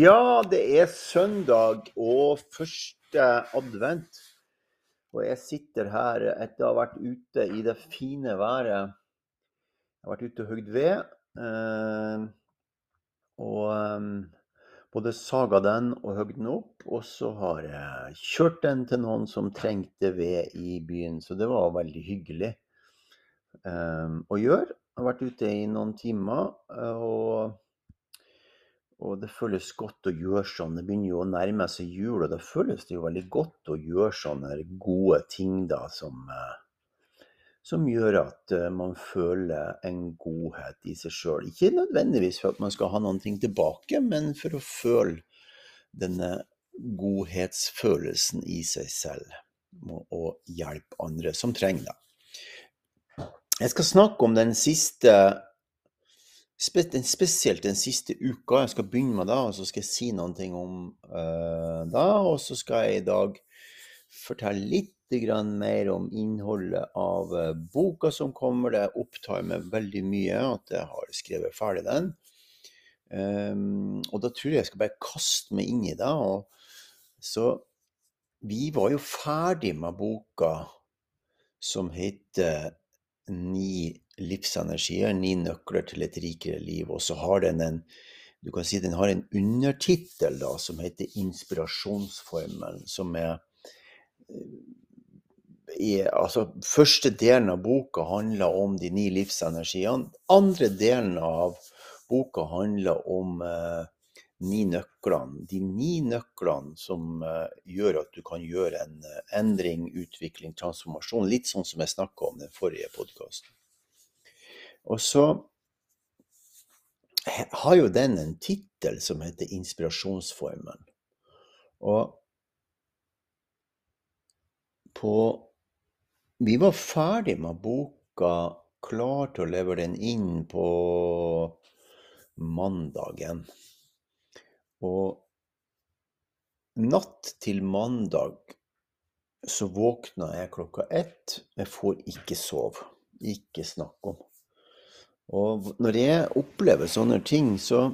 Ja, det er søndag og første advent. Og jeg sitter her etter å ha vært ute i det fine været. Jeg har vært ute og hogd ved. eh, Og eh, både saga den og hogd den opp. Og så har jeg kjørt den til noen som trengte ved i byen. Så det var veldig hyggelig eh, å gjøre. Jeg har vært ute i noen timer. og og det føles godt å gjøre sånn. Det begynner jo å nærme seg jul, og da føles det jo veldig godt å gjøre sånne gode ting da, som, eh, som gjør at eh, man føler en godhet i seg sjøl. Ikke nødvendigvis for at man skal ha noen ting tilbake, men for å føle denne godhetsfølelsen i seg selv. Og- hjelpe andre som trenger det. Jeg skal snakke om den siste Spesielt den siste uka. Jeg skal begynne med det, og så skal jeg si noen ting om uh, det. Og så skal jeg i dag fortelle litt mer om innholdet av eh, boka som kommer. Det opptar meg veldig mye at jeg har skrevet ferdig den. Um, og da tror jeg jeg skal bare kaste meg inn i det. Og, så vi var jo ferdig med boka som heter Ni livsenergier, ni nøkler til et rikere liv. Og så har den en du kan si den har en undertittel som heter Inspirasjonsformelen, som er er altså, Første delen av boka handler om de ni livsenergiene. Andre delen av boka handler om eh, ni nøklene. De ni nøklene som eh, gjør at du kan gjøre en eh, endring, utvikling, transformasjon. Litt sånn som jeg snakka om den forrige podkasten. Og så har jo den en tittel som heter 'Inspirasjonsformen'. Og på Vi var ferdig med boka, klar til å levere den inn på mandagen. Og natt til mandag så våkna jeg klokka ett. Jeg får ikke sove. Ikke snakk om. Og når jeg opplever sånne ting, så,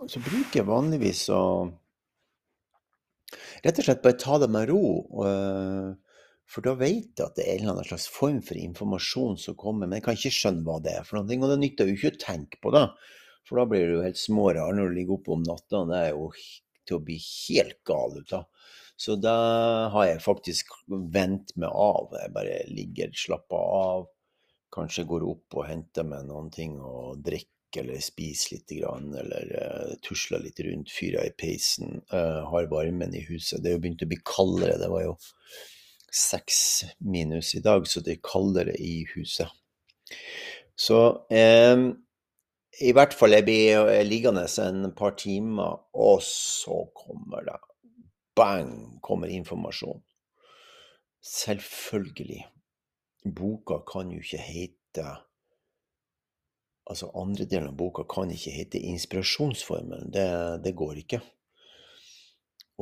så bruker jeg vanligvis å rett og slett bare ta det med ro. og, For da vet jeg at det er en eller annen slags form for informasjon som kommer, men jeg kan ikke skjønne hva det er for noe. Og det nytter jo ikke å tenke på det, for da blir du helt smårar når du ligger oppe om natta. Det er jo til å bli helt gal ut av. Så da har jeg faktisk vent meg av. Jeg bare ligger, slapper av. Kanskje går opp og henter meg noen ting å drikke, eller spise litt, eller uh, tusler litt rundt, fyrer i peisen, uh, har varmen i huset. Det er jo begynt å bli kaldere. Det var jo seks minus i dag, så det er kaldere i huset. Så um, i hvert fall jeg blir liggende en par timer, og så kommer det bang, kommer informasjon. Selvfølgelig. Boka kan jo ikke hete Altså, andre delen av boka kan ikke hete inspirasjonsformelen. Det, det går ikke.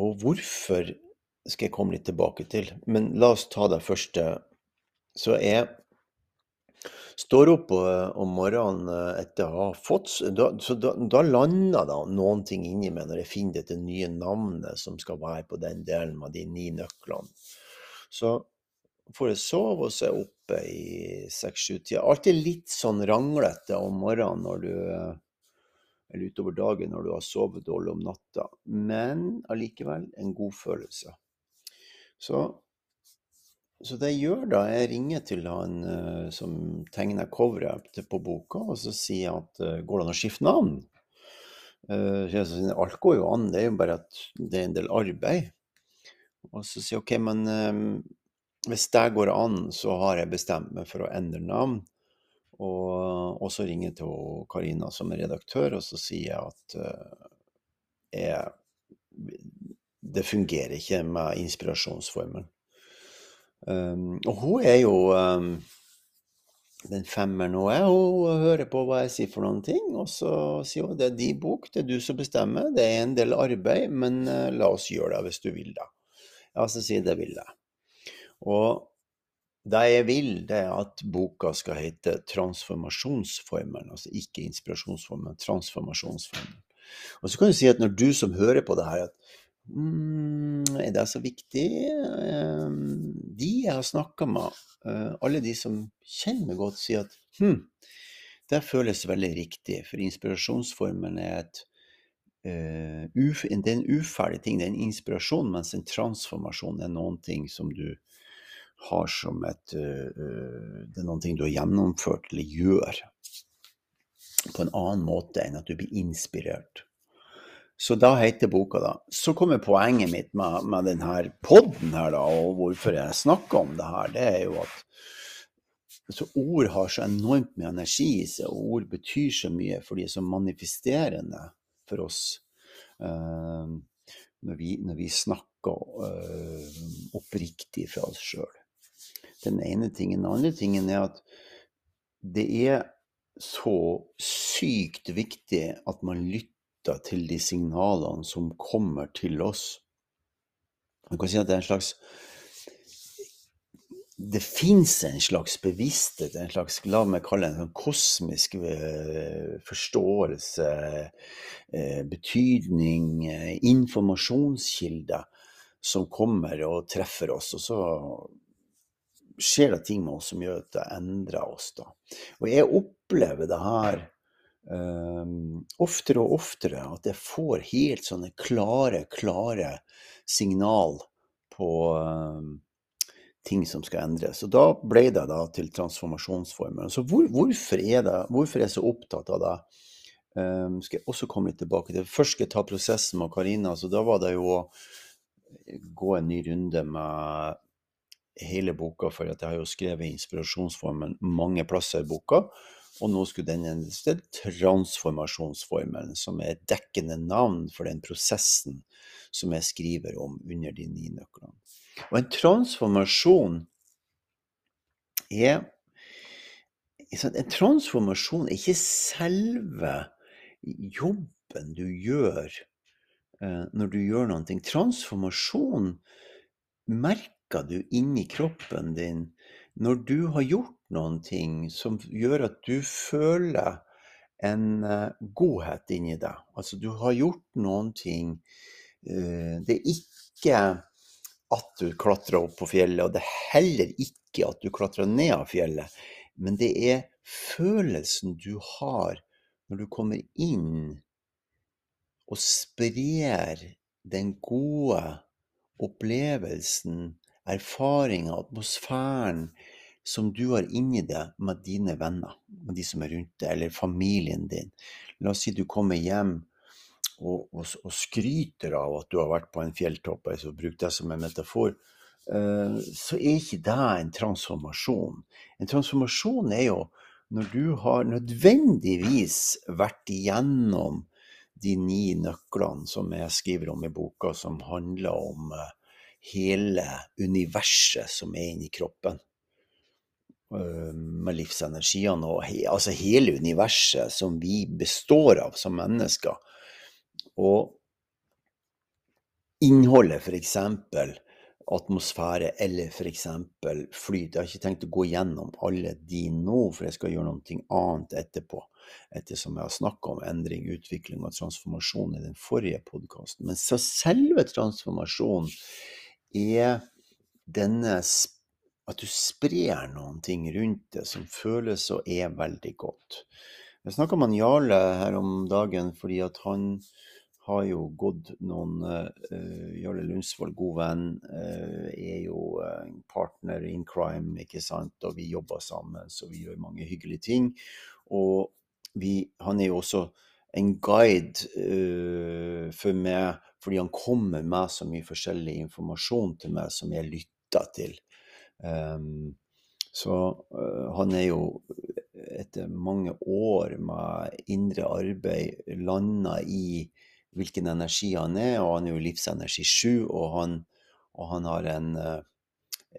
Og hvorfor skal jeg komme litt tilbake til. Men la oss ta det første. Så jeg står opp eh, om morgenen eh, etter å ha fått da, Så da, da lander da noen ting inni meg når jeg finner dette nye navnet som skal være på den delen av de ni nøklene. Så får jeg sove, og så er jeg oppe i seks-sju-tida. Alltid litt sånn ranglete om morgenen når du eh, eller utover dagen når du har sovet dårlig om natta. Men allikevel en god følelse. Så, så det jeg gjør da, jeg ringer til han eh, som tegner coveret på boka, og så sier jeg at eh, går det an å skifte navn? Sier, Alt går jo an, det er jo bare at det er en del arbeid. Og så sier jeg ok, men hvis det går an, så har jeg bestemt meg for å endre navn. Og, og så ringer jeg til Karina som er redaktør, og så sier jeg at uh, jeg, det fungerer ikke med inspirasjonsformelen. Um, og hun er jo um, den femmeren hun er, hun hører på hva jeg sier for noen ting, og så sier hun det er din bok, det er du som bestemmer, det er en del arbeid, men uh, la oss gjøre det hvis du vil da. Ja, så sier jeg det vil jeg. Og det jeg vil, det er at boka skal hete Transformasjonsformelen, altså ikke inspirasjonsformelen, transformasjonsformelen. Og så kan du si at når du som hører på det her, at mm, er det så viktig? Eh, de jeg har snakka med, eh, alle de som kjenner meg godt, sier at hm, det føles veldig riktig, for inspirasjonsformen er et uh, det er en uferdig ting, det er en inspirasjon, mens en transformasjon er noen ting som du har som et Det er ting du har gjennomført eller gjør på en annen måte enn at du blir inspirert. Så da heter boka da Så kommer poenget mitt med, med denne poden her, da, og hvorfor jeg snakker om det her, det er jo at så ord har så enormt mye energi i seg, og ord betyr så mye, for de er så manifesterende for oss. Uh, når, vi, når, vi, snakker uh, oppriktig fra oss sjøl. Den ene tingen. Den andre tingen er at det er så sykt viktig at man lytter til de signalene som kommer til oss. Man kan si at det er en slags Det fins en slags bevissthet, en slags, la meg kalle det en sånn kosmisk eh, forståelse, eh, betydning, informasjonskilder informasjonskilde som kommer og treffer oss. Og så skjer det ting med oss som gjør at det endrer oss. da. Og jeg opplever det her um, oftere og oftere at jeg får helt sånne klare, klare signal på um, ting som skal endres. Og da ble det da til transformasjonsformer. Så hvor, hvorfor, er det, hvorfor er jeg så opptatt av det? Um, skal jeg også komme litt tilbake til. Først skal jeg ta prosessen med Karina. så Da var det jo gå en ny runde med hele boka, for jeg har jo skrevet inspirasjonsformen mange plasser i boka. Og nå skulle den endres til transformasjonsformelen, som er et dekkende navn for den prosessen som jeg skriver om under de ni nøklene. Og en transformasjon er En transformasjon er ikke selve jobben du gjør eh, når du gjør noe. Transformasjon merker du inni kroppen din når du har gjort noen ting som gjør at du føler en uh, godhet inni deg. Altså du har gjort noen ting uh, Det er ikke at du klatrer opp på fjellet, og det er heller ikke at du klatrer ned av fjellet, men det er følelsen du har når du kommer inn og sprer den gode opplevelsen, erfaringa, atmosfæren, som du har inni deg med dine venner, med de som er rundt deg, eller familien din. La oss si du kommer hjem og, og, og skryter av at du har vært på en fjelltopp, altså bruk det som en metafor, uh, så er ikke det en transformasjon. En transformasjon er jo når du har nødvendigvis vært igjennom de ni nøklene som jeg skriver om i boka, som handler om uh, hele universet som er inni kroppen. Øh, med livsenergiene og altså hele universet som vi består av som mennesker. Og innholdet, f.eks. atmosfære eller f.eks. flyt. Jeg har ikke tenkt å gå gjennom alle de nå, for jeg skal gjøre noe annet etterpå. Ettersom jeg har snakka om endring, utvikling og transformasjon i den forrige podkasten. Men så selve transformasjonen er denne at du sprer noen ting rundt det som føles og er veldig godt. Jeg snakka med Jarle her om dagen fordi at han har jo gått noen uh, Jarle Lundsvold, god venn, uh, er jo uh, partner in crime, ikke sant, og vi jobber sammen, så vi gjør mange hyggelige ting. Og vi, han er jo også en guide uh, for meg, fordi han kommer med så mye forskjellig informasjon til meg som jeg lytter til. Um, så uh, han er jo etter mange år med indre arbeid landa i hvilken energi han er, og han er jo livsenergi 7, og han, og han har en, eh,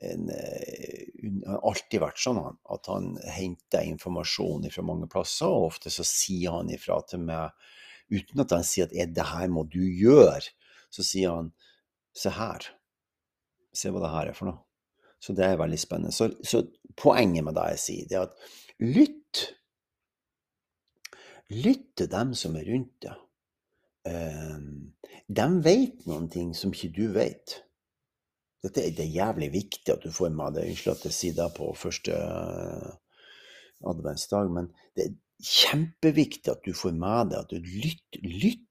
en, en har alltid vært sånn at han henter informasjon fra mange plasser, og ofte så sier han ifra til meg uten at han sier at 'det her må du gjøre', så sier han 'se her', se hva det her er for noe'. Så det er veldig spennende. Så, så poenget med det jeg sier, det er at lytt. Lytt til dem som er rundt deg. eh, De vet noen ting som ikke du vet. Dette er det jævlig viktig at du får med deg. Unnskyld at jeg sier det på første eh, adventsdag, men det er kjempeviktig at du får med deg at du lytter. Lytt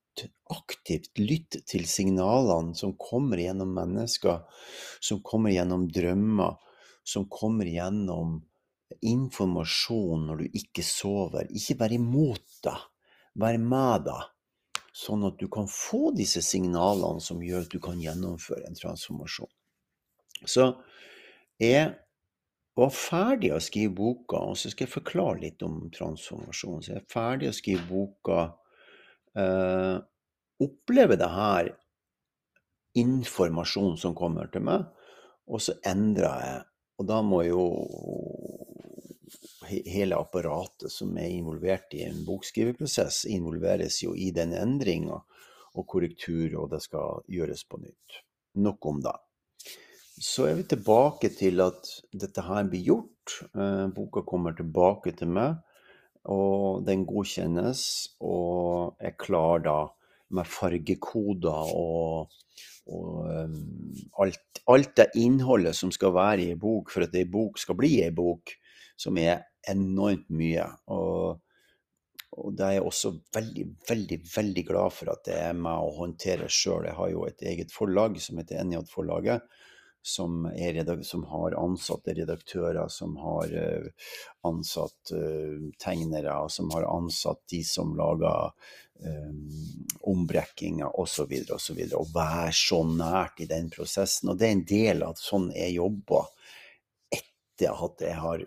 aktivt. Lytt til signalene som kommer gjennom mennesker, som kommer gjennom drømmer, som kommer gjennom informasjon når du ikke sover. Ikke vær imot det, vær med det. Sånn at du kan få disse signalene som gjør at du kan gjennomføre en transformasjon. Så jeg var ferdig å skrive boka, og så skal jeg forklare litt om transformasjon. Så jeg er ferdig å skrive boka. Uh, opplever det her informasjon som kommer til meg, og så endrer jeg. Og da må jo hele apparatet som er involvert i en bokskriveprosess, involveres jo i den endringa og korrektur, og det skal gjøres på nytt. Nok om det. Så er vi tilbake til at dette her blir gjort. Eh, boka kommer tilbake til meg, og den godkjennes, og er klar da med fargekoder og, og um, alt, alt, det innholdet som skal være i ei bok for at ei bok skal bli ei bok, som er enormt mye. Og, og det er jeg også veldig, veldig, veldig glad for at det er med å håndtere sjøl. Jeg har jo et eget forlag som heter NJ-forlaget som, som, har ansatte redaktører, som har uh, ansatt uh, tegnere, som har ansatt de som lager um, ombrekkinger osv. osv. Og være så nært i den prosessen. Og det er en del av sånn jeg jobber etter at jeg har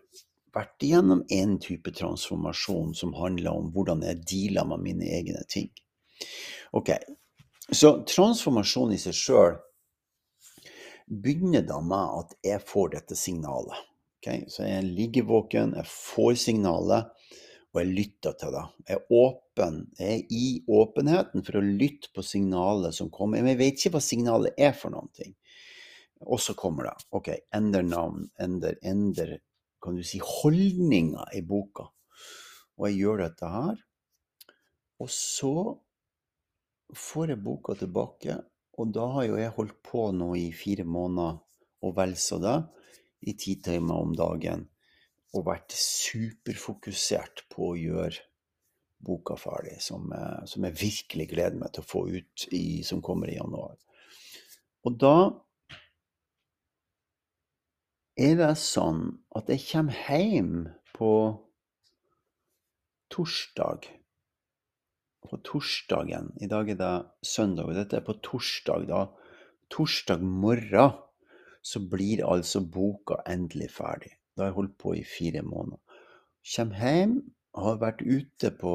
vært igjennom en type transformasjon som handler om hvordan jeg dealer med mine egne ting. Ok, Så transformasjon i seg sjøl begynner da med at jeg får dette signalet. Okay? Så jeg ligger våken, jeg får signalet, og jeg lytter til det. Jeg er åpen. Jeg er i åpenheten for å lytte på signalet som kommer. Men jeg vet ikke hva signalet er for noen ting. Og så kommer det. OK, ender navn, ender, ender kan du si, holdninger i boka. Og jeg gjør dette her. Og så får jeg boka tilbake, og da har jo jeg holdt på nå i fire måneder og vel så det, i ti timer om dagen, og vært superfokusert på å gjøre boka ferdig, som, som jeg virkelig gleder meg til å få ut, i, som kommer i januar. Og da er det sånn at jeg kommer hjem på torsdag på torsdagen. I dag er det søndag, og dette er på torsdag. da. Torsdag morgen så blir altså boka endelig ferdig. Da har jeg holdt på i fire måneder. Kjem hjem, har vært ute på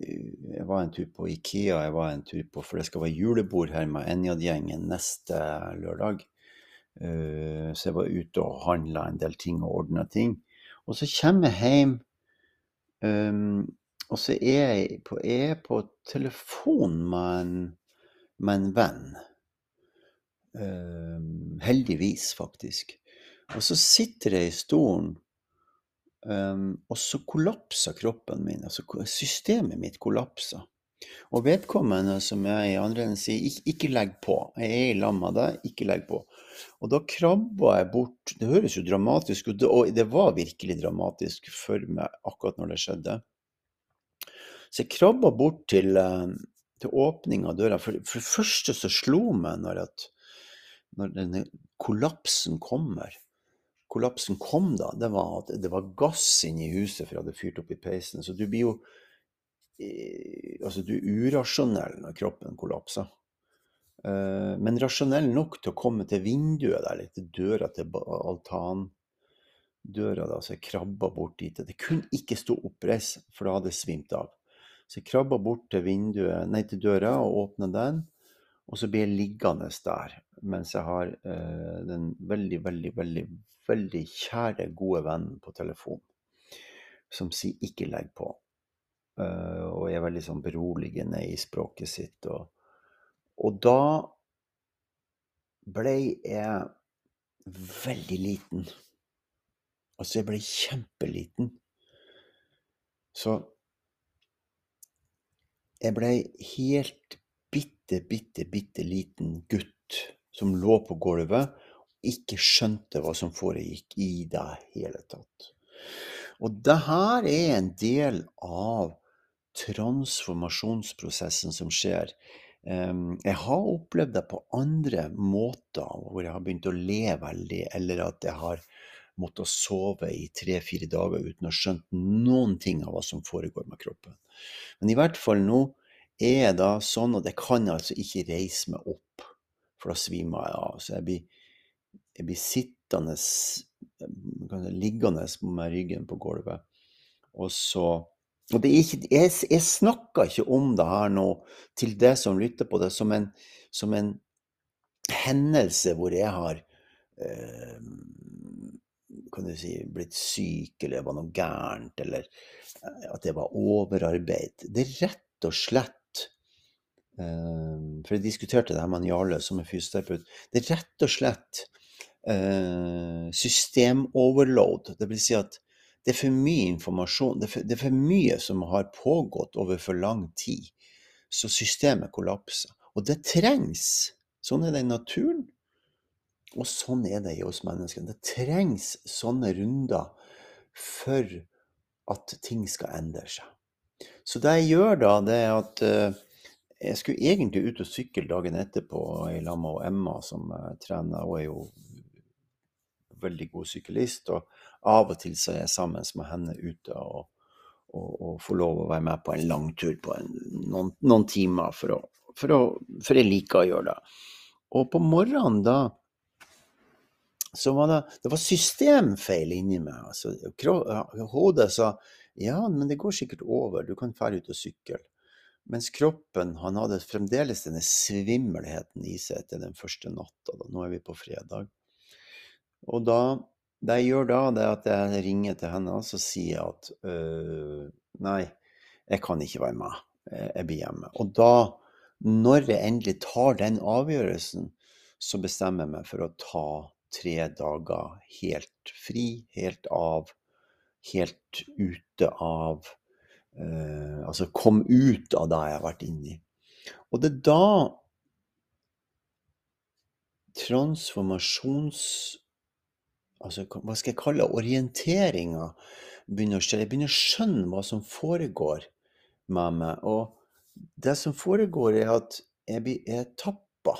eh, Jeg var en tur på Ikea, jeg var en tur på, for det skal være julebord her med Enjad-gjengen neste lørdag. Eh, så jeg var ute og handla en del ting og ordna ting. Og så kommer jeg hjem um, og så er jeg på, er på telefon med en, med en venn. Um, heldigvis, faktisk. Og så sitter jeg i stolen, um, og så kollapser kroppen min. Altså systemet mitt kollapser. Og vedkommende som jeg i andre enden sier, ikke, ikke, legg på. Jeg er i lag med deg, ikke legg på. Og da krabba jeg bort Det høres jo dramatisk ut, og det var virkelig dramatisk for meg akkurat når det skjedde. Så jeg krabba bort til, eh, til åpninga av døra. For, for, det første så slo meg når, at, når denne kollapsen kommer Kollapsen kom da, det var at det var gass inne i huset, for jeg hadde fyrt opp i peisen. Så du blir jo eh, Altså, du er urasjonell når kroppen kollapser. Eh, men rasjonell nok til å komme til vinduet der, eller til døra til altandøra. da, Så jeg krabba bort dit. Det kunne ikke stå oppreist, for da hadde jeg svimt av. Så jeg krabba bort til vinduet, nei, til døra og åpna den. Og så blir jeg liggende der mens jeg har uh, den veldig, veldig, veldig, veldig kjære, gode vennen på telefon som sier 'ikke legg på'. Uh, og er veldig sånn beroligende i språket sitt. Og, og da ble jeg veldig liten. Altså, jeg ble kjempeliten. Så jeg ble helt bitte, bitte, bitte liten gutt som lå på gulvet og ikke skjønte hva som foregikk i det hele tatt. Og det her er en del av transformasjonsprosessen som skjer. Jeg har opplevd det på andre måter, hvor jeg har begynt å le veldig, eller at jeg har måttet sove i tre-fire dager uten å ha skjønt noen ting av hva som foregår med kroppen. Men i hvert fall nå er jeg da sånn at jeg kan altså ikke reise meg opp, for da svimer jeg av. Så jeg blir, jeg blir sittende, liggende med ryggen på gulvet. Og så og ikke, jeg, jeg, snakker ikke om det her nå til det som lytter på det, som en, som en hendelse hvor jeg har eh, kan du si, blitt syk, eller det var noe gærent, eller eh, at jeg var overarbeid. Det er rett og slett eh, For jeg diskuterte det her med Jarle, som er fysioterapeut. Det er rett og slett eh, systemoverload. Det vil si at det er for mye informasjon. Det er for, det er for, mye som har pågått over for lang tid. Så systemet kollapser. Og det trengs. Sånn er det i naturen. Og sånn er det i oss mennesker. Det trengs sånne runder for at ting skal endre seg. Så det jeg gjør da, det er at uh, jeg skulle egentlig ut og sykle dagen etterpå i lag med Emma, som trener. Hun er jo veldig god syklist. Og av og til så er jeg sammen med henne ute og, og, og får lov å være med på en lang tur på en, noen, noen, timer, for, å, for, å, for jeg liker å gjøre det. Og på morgenen da så var det, det var systemfeil inni meg. Altså, hodet sa ja, men det går sikkert over, du kan dra ut og sykle. Mens kroppen han hadde fremdeles denne svimmelheten i seg etter den første natta. Da. Nå er vi på fredag. Og da, det jeg gjør da, det er at jeg ringer til henne og så sier jeg at øh, nei, jeg kan ikke være med. Jeg blir hjemme. Og da, når jeg endelig tar den avgjørelsen, så bestemmer jeg meg for å ta tre dager helt fri, helt av, helt ute av eh, Altså kom ut av det jeg har vært inni. Og det er da transformasjons... Altså, hva skal jeg kalle orienteringa begynner å skje. Jeg begynner å skjønne hva som foregår med meg. Og det som foregår, er at jeg blir jeg tappa.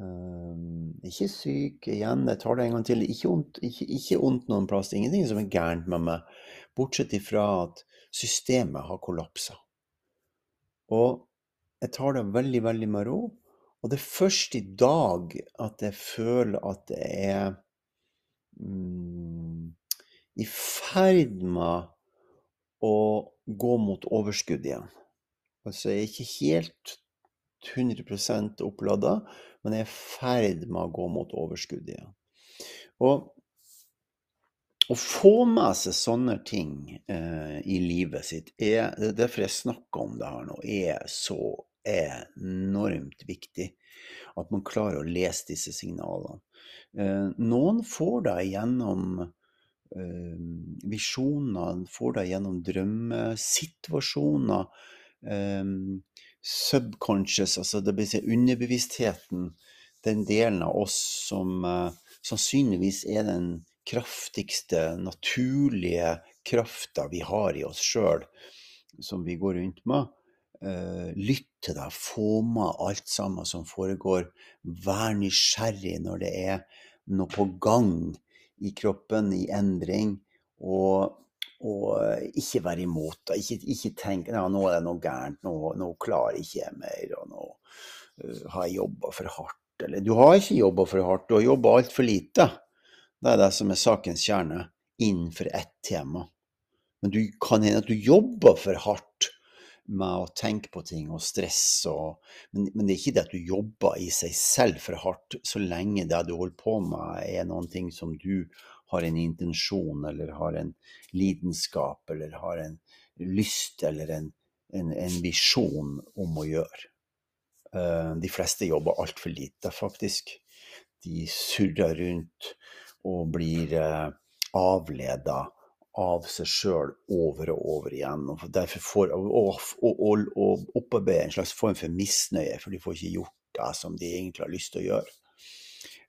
Um, ikke syk, igjen, jeg tar det en gang til. Ikke ondt, ikke, ikke ondt noen plass. Ingenting som er gærent med meg, bortsett ifra at systemet har kollapsa. Og jeg tar det veldig, veldig med ro. Og det er først i dag at jeg føler at jeg er mm, i ferd med å gå mot overskudd igjen. Altså, jeg er ikke helt 100% opplada, men er i ferd med å gå mot overskudd igjen. Og å få med seg sånne ting eh, i livet sitt, er, det er derfor jeg snakker om det her nå, er så enormt viktig. At man klarer å lese disse signalene. Eh, noen får det gjennom eh, visjoner, får det gjennom drømmesituasjoner. Eh, subconscious, altså det vil si underbevisstheten, den delen av oss som uh, sannsynligvis er den kraftigste, naturlige krafta vi har i oss sjøl, som vi går rundt med. Uh, lytt til deg, få med alt sammen som foregår. Vær nysgjerrig når det er noe på gang i kroppen, i endring. Og og eh, ikke være imot. Ikke, ikke tenke ja, nå er det noe gærent, nå, nå klarer ikke mer, og nå uh, har jeg jobba for hardt. Eller du har ikke jobba for hardt, du har jobba altfor lite. Det er det som er sakens kjerne innenfor ett tema. Men du kan hende at du jobber for hardt med å tenke på ting og stress og men, men, det er ikke det at du jobber i seg selv for hardt, så lenge det du holder på med er noen ting som du har en intensjon eller har en lidenskap eller har en lyst eller en, en, en visjon om å gjøre. Uh, de fleste jobber altfor lite, faktisk. De surrer rundt og blir uh, avleda av seg sjøl over og over igjen. Og derfor får, og, og, og opparbeider en slags form for misnøye, for de får ikke gjort det som de egentlig har lyst til å gjøre.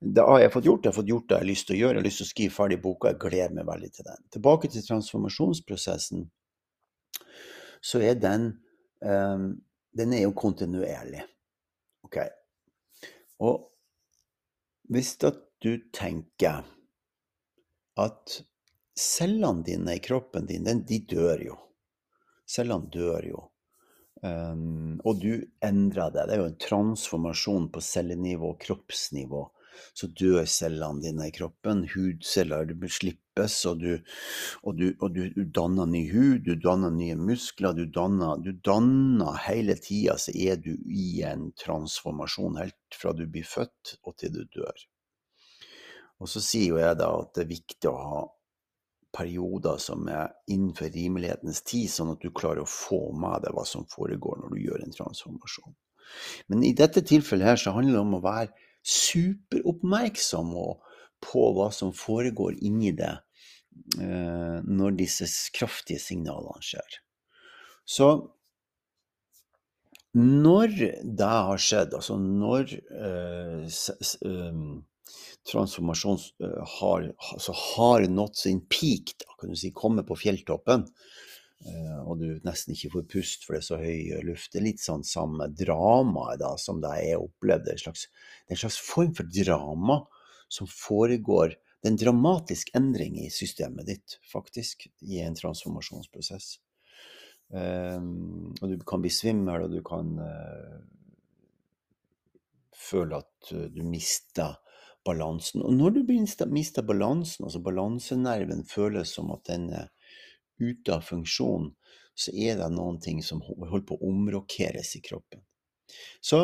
Det har jeg fått gjort. Jeg har fått gjort det jeg har lyst til å gjøre. Jeg har lyst til å skrive ferdig boka. Jeg gleder meg veldig til den. Tilbake til transformasjonsprosessen. Så er den um, Den er jo kontinuerlig. OK. Og hvis at du tenker at cellene dine i kroppen din, de dør jo. Cellene dør jo. Um, og du endrer det. Det er jo en transformasjon på cellenivå, og kroppsnivå. Så dør cellene dine i kroppen. Hudceller slippes, og du, og du, og du, danner ny hud, du danner nye muskler. Du danner, danner hele tida, så er du i en transformasjon helt fra du blir født og til du dør. Og så sier jo jeg da at det er viktig å ha perioder som er innenfor rimelighetens tid, sånn at du klarer å få med deg hva som foregår når du gjør en transformasjon. Men i dette tilfellet her så handler det om å være superoppmerksom på hva som foregår inni deg eh, når disse kraftige signalene skjer. Så når det har skjedd, altså når eh, eh, transformasjon eh, har, altså har nådd sin peak, da, kan du si, kommer på fjelltoppen, og du nesten ikke får pust for det er så høy luft. Det er litt sånn samme dramaet som det jeg opplevde. En slags, det er en slags form for drama som foregår. Det er en dramatisk endring i systemet ditt, faktisk, i en transformasjonsprosess. Um, og du kan bli svimmel, og du kan uh, føle at du mister balansen. Og når du mister balansen, altså balansenerven føles som at den er ute av funksjon, så er det noen ting som holder på å omrokkeres i kroppen. Så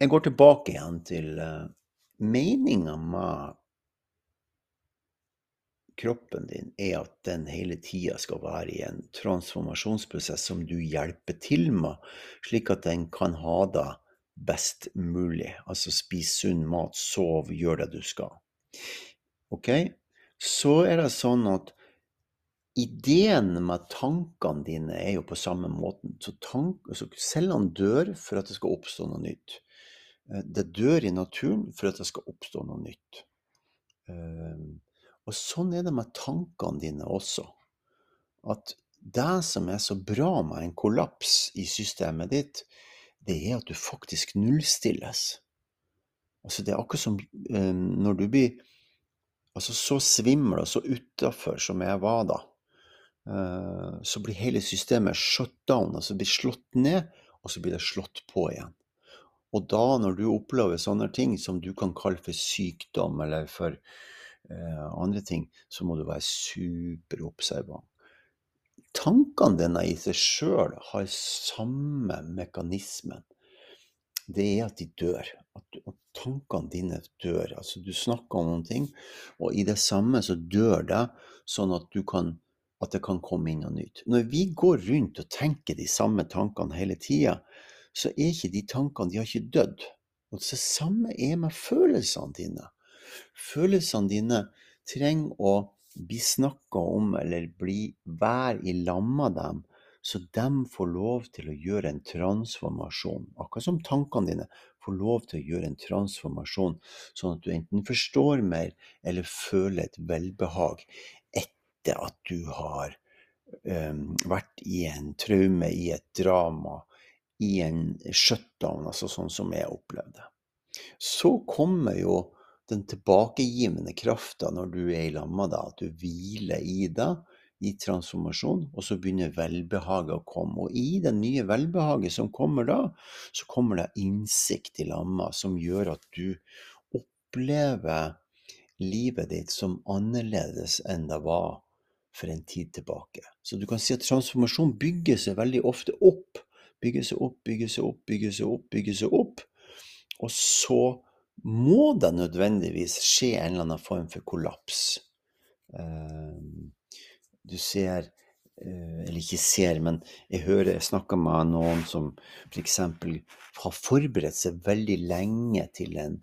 jeg går tilbake igjen til uh, meninga med kroppen din er at den hele tida skal være i en transformasjonsprosess som du hjelper til med, slik at den kan ha det best mulig. Altså spis sunn mat, sov, gjør det du skal. Ok? Så er det sånn at ideen med tankene dine er jo på samme måten. Så tank, altså cellene dør for at det skal oppstå noe nytt. Eh, det dør i naturen for at det skal oppstå noe nytt. Eh, og sånn er det med tankene dine også. At det som er så bra med en kollaps i systemet ditt, det er at du faktisk nullstilles. Altså, det er akkurat som eh, når du blir altså, så svimmel og så utafor som jeg var da, eh, så blir hele systemet shut down, altså blir slått ned, og så blir det slått på igjen. Og da, når du opplever sånne ting som du kan kalle for sykdom eller for uh, andre ting, så må du være superobservant tankene dine i seg sjøl har samme mekanismen. Det er at de dør. At, at tankene dine dør. Altså, du snakker om noen ting, og i det samme så dør det, sånn at, kan, at det kan komme inn noe nytt. Når vi går rundt og tenker de samme tankene hele tida, så er ikke de tankene de har ikke dødd. Og det samme er med følelsene dine. Følelsene dine trenger å bli snakka om eller bli være i lag med dem, så de får lov til å gjøre en transformasjon. Akkurat som tankene dine får lov til å gjøre en transformasjon, sånn at du enten forstår mer eller føler et velbehag etter at du har um, vært i en traume, i et drama, i en shutdown, altså sånn som jeg opplevde. Så kommer jo den tilbakegivende krafta når du er i lamma, da, at du hviler i det, i transformasjon, og så begynner velbehaget å komme. Og i det nye velbehaget som kommer da, så kommer det innsikt i lamma som gjør at du opplever livet ditt som annerledes enn det var for en tid tilbake. Så du kan si at transformasjon bygger seg veldig ofte opp. Bygger seg opp, bygger seg opp, bygger seg opp, bygger seg opp. Og så må det nødvendigvis skje en eller annen form for kollaps. Ehm, du ser eh, Eller ikke ser, men jeg hører jeg snakker med noen som f.eks. For har forberedt seg veldig lenge til en,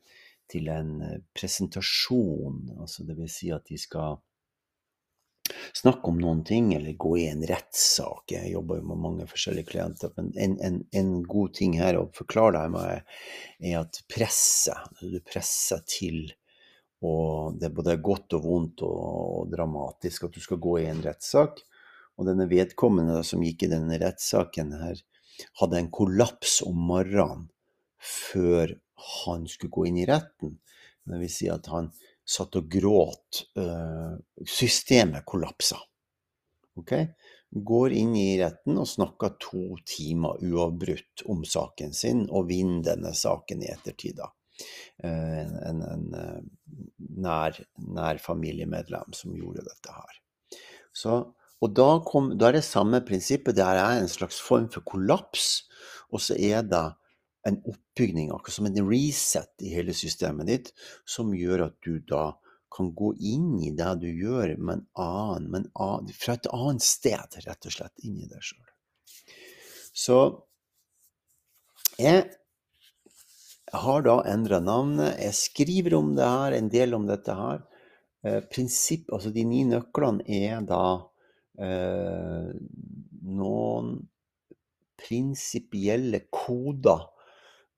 til en eh, presentasjon. Altså vil si at de skal snakke om noen ting, eller gå i en rettssak. Jeg jobber jo med mange forskjellige klienter, men en, en, en god ting her å forklare deg med, er at presset, du presser til, og det er både godt og vondt og, dramatisk at du skal gå i en rettssak. Og denne vedkommende som gikk i denne rettssaken her, hadde en kollaps om morgenen før han skulle gå inn i retten. Det vil si at han satt og gråt. Eh, systemet kollapsa. Okay? Går inn i retten og snakker to timer uavbrutt om saken sin, og vinner denne saken i ettertid. da. Eh, en, en, eh, nær, nær, familiemedlem som gjorde dette her. Så, og da, kom, da, er det samme prinsippet. Det er en slags form for kollaps, og så er det en oppbygning, akkurat som en reset i hele systemet ditt, som gjør at du da kan gå inn i det du gjør, men, annen, men annen, fra et annet sted, rett og slett, inn i deg sjøl. Så jeg har da endra navnet. Jeg skriver om det her, en del om dette her. Eh, prinsipp, altså de ni nøklene er da eh, noen prinsipielle koder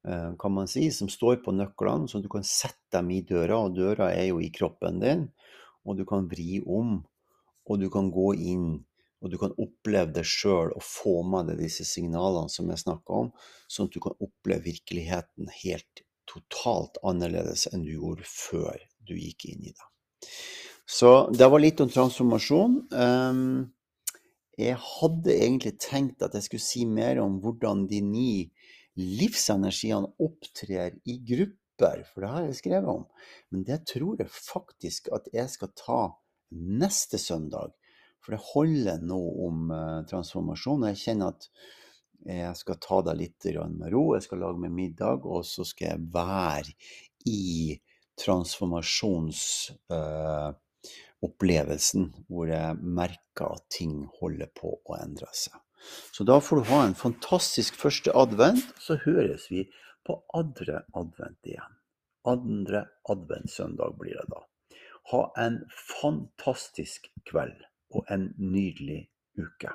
Eh, kan man si, som står på nøklene, så du kan sette dem i døra. Og døra er jo i kroppen din, og du kan vri om, og du kan gå inn. Og du kan oppleve det sjøl og få med deg disse signalene som jeg snakka om, sånn at du kan oppleve virkeligheten helt totalt annerledes enn du gjorde før du gikk inn i det. Så det var litt om transformasjon. Ehm, jeg hadde egentlig tenkt at jeg skulle si mer om hvordan de ni livsenergiene opptrer i grupper, for det har jeg skrevet om. Men det tror jeg faktisk at jeg skal ta neste søndag. For det holder nå om uh, transformasjon. Jeg kjenner at jeg skal ta det litt med ro. Jeg skal lage meg middag, og så skal jeg være i transformasjonsopplevelsen, uh, hvor jeg merker at ting holder på å endre seg. Så da får du ha en fantastisk første advent, så høres vi på andre advent igjen. Andre adventssøndag blir det da. Ha en fantastisk kveld og en nydelig uke.